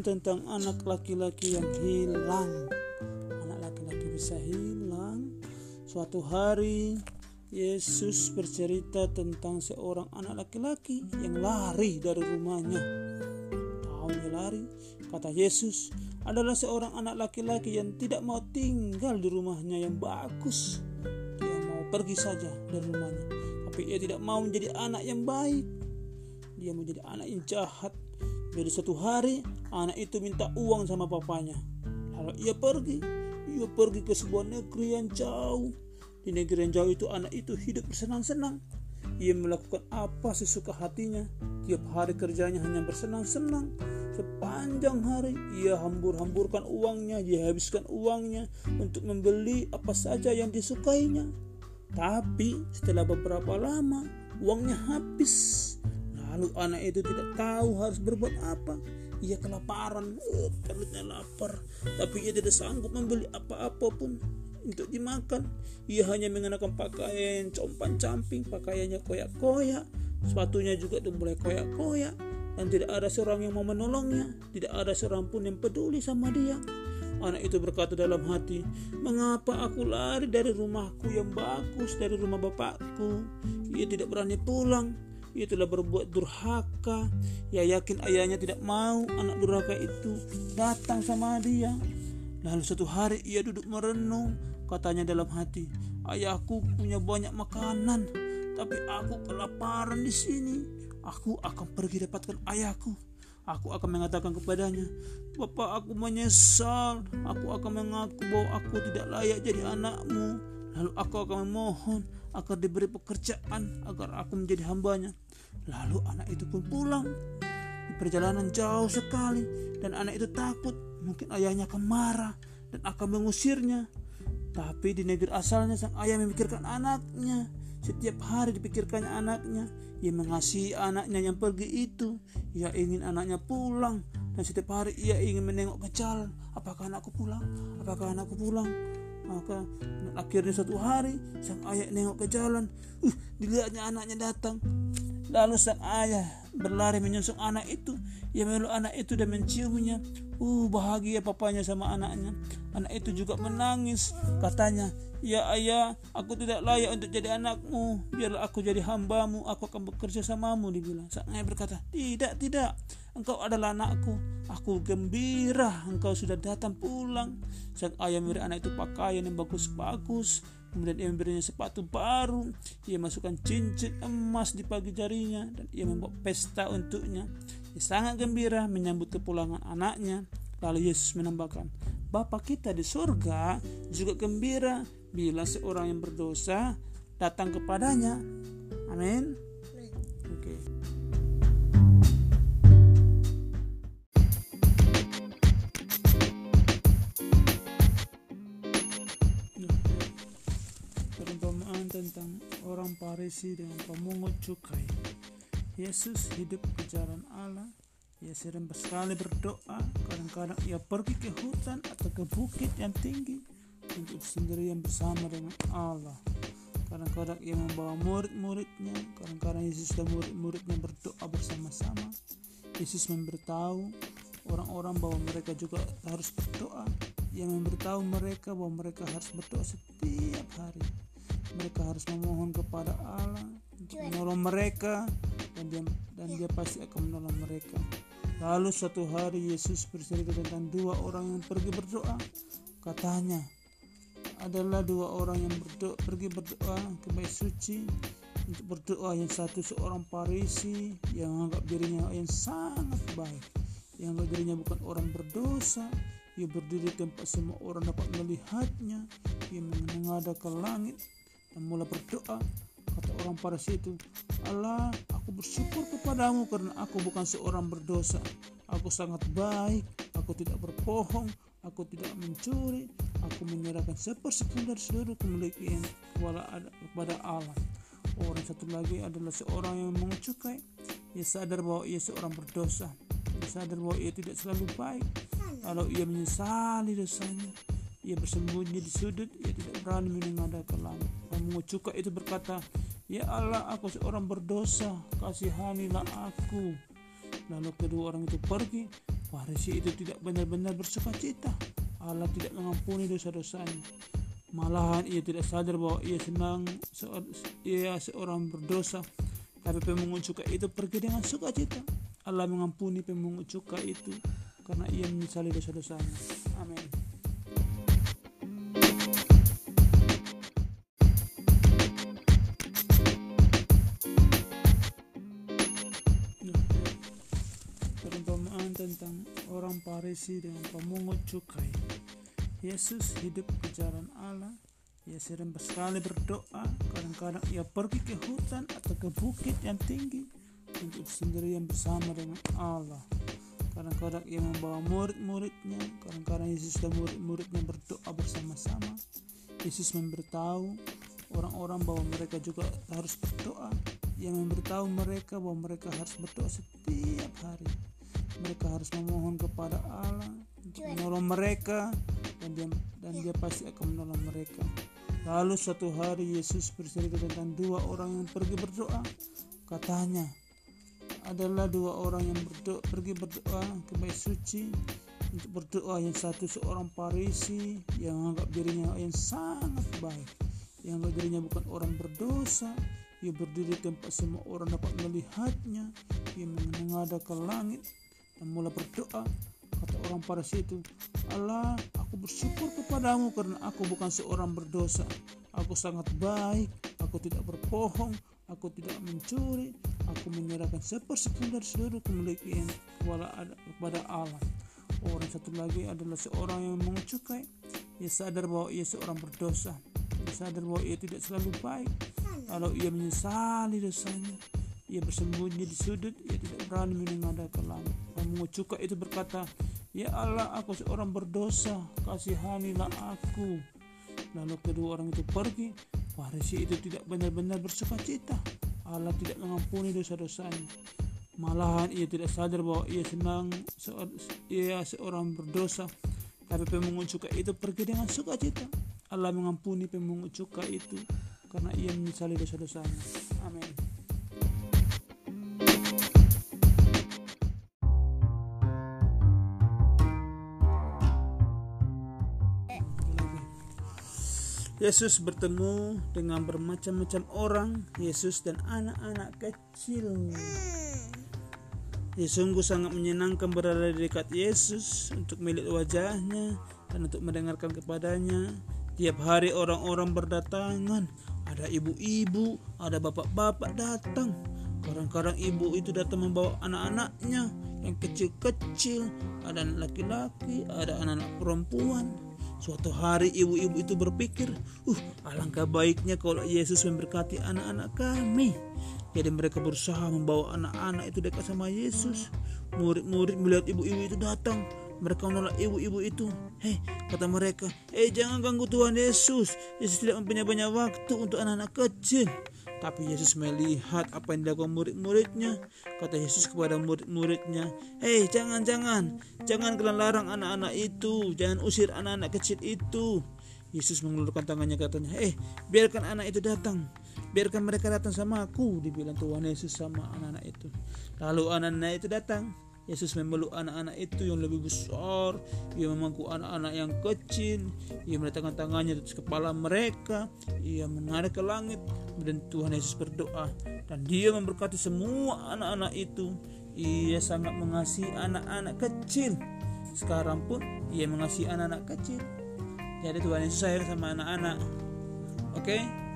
tentang anak laki-laki yang hilang. Anak laki-laki bisa hilang. Suatu hari Yesus bercerita tentang seorang anak laki-laki yang lari dari rumahnya. Tahu dia lari? Kata Yesus, adalah seorang anak laki-laki yang tidak mau tinggal di rumahnya yang bagus. Dia mau pergi saja dari rumahnya, tapi ia tidak mau menjadi anak yang baik. Dia mau jadi anak yang jahat. Jadi suatu hari anak itu minta uang sama papanya. Lalu ia pergi. Ia pergi ke sebuah negeri yang jauh. Di negeri yang jauh itu anak itu hidup bersenang-senang. Ia melakukan apa sesuka hatinya. Tiap hari kerjanya hanya bersenang-senang. Sepanjang hari ia hambur-hamburkan uangnya, dia habiskan uangnya untuk membeli apa saja yang disukainya. Tapi setelah beberapa lama uangnya habis. Lalu anak itu tidak tahu harus berbuat apa. Ia kelaparan, oh, perutnya lapar, tapi ia tidak sanggup membeli apa-apa pun untuk dimakan. Ia hanya mengenakan pakaian compan-camping, pakaiannya koyak-koyak, sepatunya juga udah mulai koyak-koyak, dan tidak ada seorang yang mau menolongnya, tidak ada seorang pun yang peduli sama dia. Anak itu berkata dalam hati, "Mengapa aku lari dari rumahku yang bagus, dari rumah bapakku? Ia tidak berani pulang. Ia telah berbuat durhaka. Ia yakin ayahnya tidak mau anak durhaka itu datang sama dia." Lalu suatu hari ia duduk merenung, katanya dalam hati, "Ayahku punya banyak makanan, tapi aku kelaparan di sini. Aku akan pergi dapatkan ayahku. Aku akan mengatakan kepadanya, Bapak aku menyesal. Aku akan mengaku bahwa aku tidak layak jadi anakmu. Lalu aku akan memohon agar diberi pekerjaan agar aku menjadi hambanya. Lalu anak itu pun pulang. Di perjalanan jauh sekali dan anak itu takut mungkin ayahnya akan marah dan akan mengusirnya. Tapi di negeri asalnya sang ayah memikirkan anaknya. Setiap hari dipikirkannya anaknya. Ia mengasihi anaknya yang pergi itu. Ia ingin anaknya pulang. Dan setiap hari ia ingin menengok ke jalan. Apakah anakku pulang? Apakah anakku pulang? Maka akhirnya suatu hari sang ayah nengok ke jalan. Uh, dilihatnya anaknya datang. Lalu sang ayah berlari menyusul anak itu. Ia meluk anak itu dan menciumnya. Uh, bahagia papanya sama anaknya. Anak itu juga menangis. Katanya, Ya ayah, aku tidak layak untuk jadi anakmu. Biarlah aku jadi hambamu, aku akan bekerja samamu, dibilang. Sang ayah berkata, tidak, tidak. Engkau adalah anakku. Aku gembira engkau sudah datang pulang. Sang ayah memberi anak itu pakaian yang bagus-bagus. Kemudian ia memberinya sepatu baru. Ia masukkan cincin emas di pagi jarinya. Dan ia membuat pesta untuknya. Ia sangat gembira menyambut kepulangan anaknya. Lalu Yesus menambahkan, Bapa kita di surga juga gembira bila seorang yang berdosa datang kepadanya. Amin. Oke. Okay. Tentang orang Parisi dengan pemungut cukai. Yesus hidup di jalan Allah. Ia sering sekali berdoa. Kadang-kadang ia pergi ke hutan atau ke bukit yang tinggi untuk sendirian bersama dengan Allah. Kadang-kadang ia membawa murid-muridnya, kadang-kadang Yesus dan murid-muridnya berdoa bersama-sama. Yesus memberitahu orang-orang bahwa mereka juga harus berdoa. Ia memberitahu mereka bahwa mereka harus berdoa setiap hari. Mereka harus memohon kepada Allah untuk menolong mereka dan dia dan dia pasti akan menolong mereka. Lalu suatu hari Yesus bercerita tentang dua orang yang pergi berdoa. Katanya, adalah dua orang yang berdoa, pergi berdoa ke bait suci untuk berdoa yang satu seorang Parisi yang menganggap dirinya yang sangat baik yang anggap dirinya bukan orang berdosa ia berdiri di tempat semua orang dapat melihatnya ia menghadap ke langit dan mulai berdoa. Kata orang Parisi itu Allah aku bersyukur kepadamu karena aku bukan seorang berdosa. Aku sangat baik aku tidak berbohong aku tidak mencuri aku menyerahkan sepersekian dari seluruh kemilikan kepada Allah orang satu lagi adalah seorang yang mengucukai ia sadar bahwa ia seorang berdosa. Ia sadar bahwa ia tidak selalu baik. Kalau ia menyesali dosanya ia bersembunyi di sudut ia tidak berani menengadah ke langit mengucukai itu berkata Ya Allah aku seorang berdosa kasihanilah aku Lalu kedua orang itu pergi Farisi itu tidak benar-benar bersuka cita. Allah tidak mengampuni dosa-dosanya. Malahan ia tidak sadar bahwa ia senang ia seorang berdosa. Tapi pemungut cukai itu pergi dengan sukacita. Allah mengampuni pemungut cukai itu karena ia menyesali dosa-dosanya. Tentang orang Parisi dengan pemungut cukai. Yesus hidup di jalan Allah. Ia sering sekali berdoa. Kadang-kadang ia pergi ke hutan atau ke bukit yang tinggi untuk sendirian bersama dengan Allah. Kadang-kadang ia membawa murid-muridnya. Kadang-kadang Yesus dan murid-muridnya berdoa bersama-sama. Yesus memberitahu orang-orang bahwa mereka juga harus berdoa. Ia memberitahu mereka bahwa mereka harus berdoa setiap hari. Mereka harus memohon kepada Allah untuk menolong mereka dan dia, dan dia pasti akan menolong mereka. Lalu suatu hari Yesus bercerita tentang dua orang yang pergi berdoa. Katanya, adalah dua orang yang berdoa, pergi berdoa ke bait suci untuk berdoa. Yang satu seorang Parisi yang menganggap dirinya yang sangat baik, yang menganggap dirinya bukan orang berdosa. Ia berdiri di tempat semua orang dapat melihatnya. Ia menghadap ke langit dan mulai berdoa. Kata orang Parisi itu, Allah, aku bersyukur kepadamu karena aku bukan seorang berdosa. Aku sangat baik, aku tidak berbohong, aku tidak mencuri, aku menyerahkan sepersekian dari seluruh kemilikan kepada Allah. Orang satu lagi adalah seorang yang mengucukai. Ia sadar bahwa ia seorang berdosa. Ia sadar bahwa ia tidak selalu baik. Kalau ia menyesali dosanya, ia bersembunyi di sudut, ia tidak berani menengadah ke langit. Mengucukai itu berkata, Ya Allah, aku seorang berdosa, kasihanilah aku. Lalu kedua orang itu pergi. Farisi itu tidak benar-benar bersuka cita. Allah tidak mengampuni dosa-dosanya. Malahan ia tidak sadar bahwa ia senang ia seorang berdosa. Tapi pemungut cukai itu pergi dengan sukacita. Allah mengampuni pemungut cukai itu karena ia menyesali dosa-dosanya. Yesus bertemu dengan bermacam-macam orang, Yesus dan anak-anak kecil. Ya sungguh sangat menyenangkan berada di dekat Yesus untuk melihat wajahnya dan untuk mendengarkan kepadanya. Tiap hari orang-orang berdatangan, ada ibu-ibu, ada bapak-bapak datang. Kadang-kadang ibu itu datang membawa anak-anaknya yang kecil-kecil, ada anak laki-laki, ada anak-anak perempuan Suatu hari ibu-ibu itu berpikir, uh alangkah baiknya kalau Yesus memberkati anak-anak kami. Jadi mereka berusaha membawa anak-anak itu dekat sama Yesus. Murid-murid melihat ibu-ibu itu datang. Mereka menolak ibu-ibu itu. Hei, kata mereka, eh jangan ganggu Tuhan Yesus. Yesus tidak mempunyai banyak waktu untuk anak-anak kecil. Tapi Yesus melihat apa yang dilakukan murid-muridnya. Kata Yesus kepada murid-muridnya, Hei jangan, jangan, jangan kalian larang anak-anak itu, jangan usir anak-anak kecil itu. Yesus mengulurkan tangannya katanya, Eh biarkan anak itu datang, biarkan mereka datang sama aku, dibilang Tuhan Yesus sama anak-anak itu. Lalu anak-anak itu datang, Yesus memeluk anak-anak itu yang lebih besar. Ia memangku anak-anak yang kecil. Ia meletakkan tangannya di kepala mereka. Ia mengarah ke langit. Dan Tuhan Yesus berdoa. Dan dia memberkati semua anak-anak itu. Ia sangat mengasihi anak-anak kecil. Sekarang pun ia mengasihi anak-anak kecil. Jadi Tuhan Yesus sayang sama anak-anak. Oke? Okay?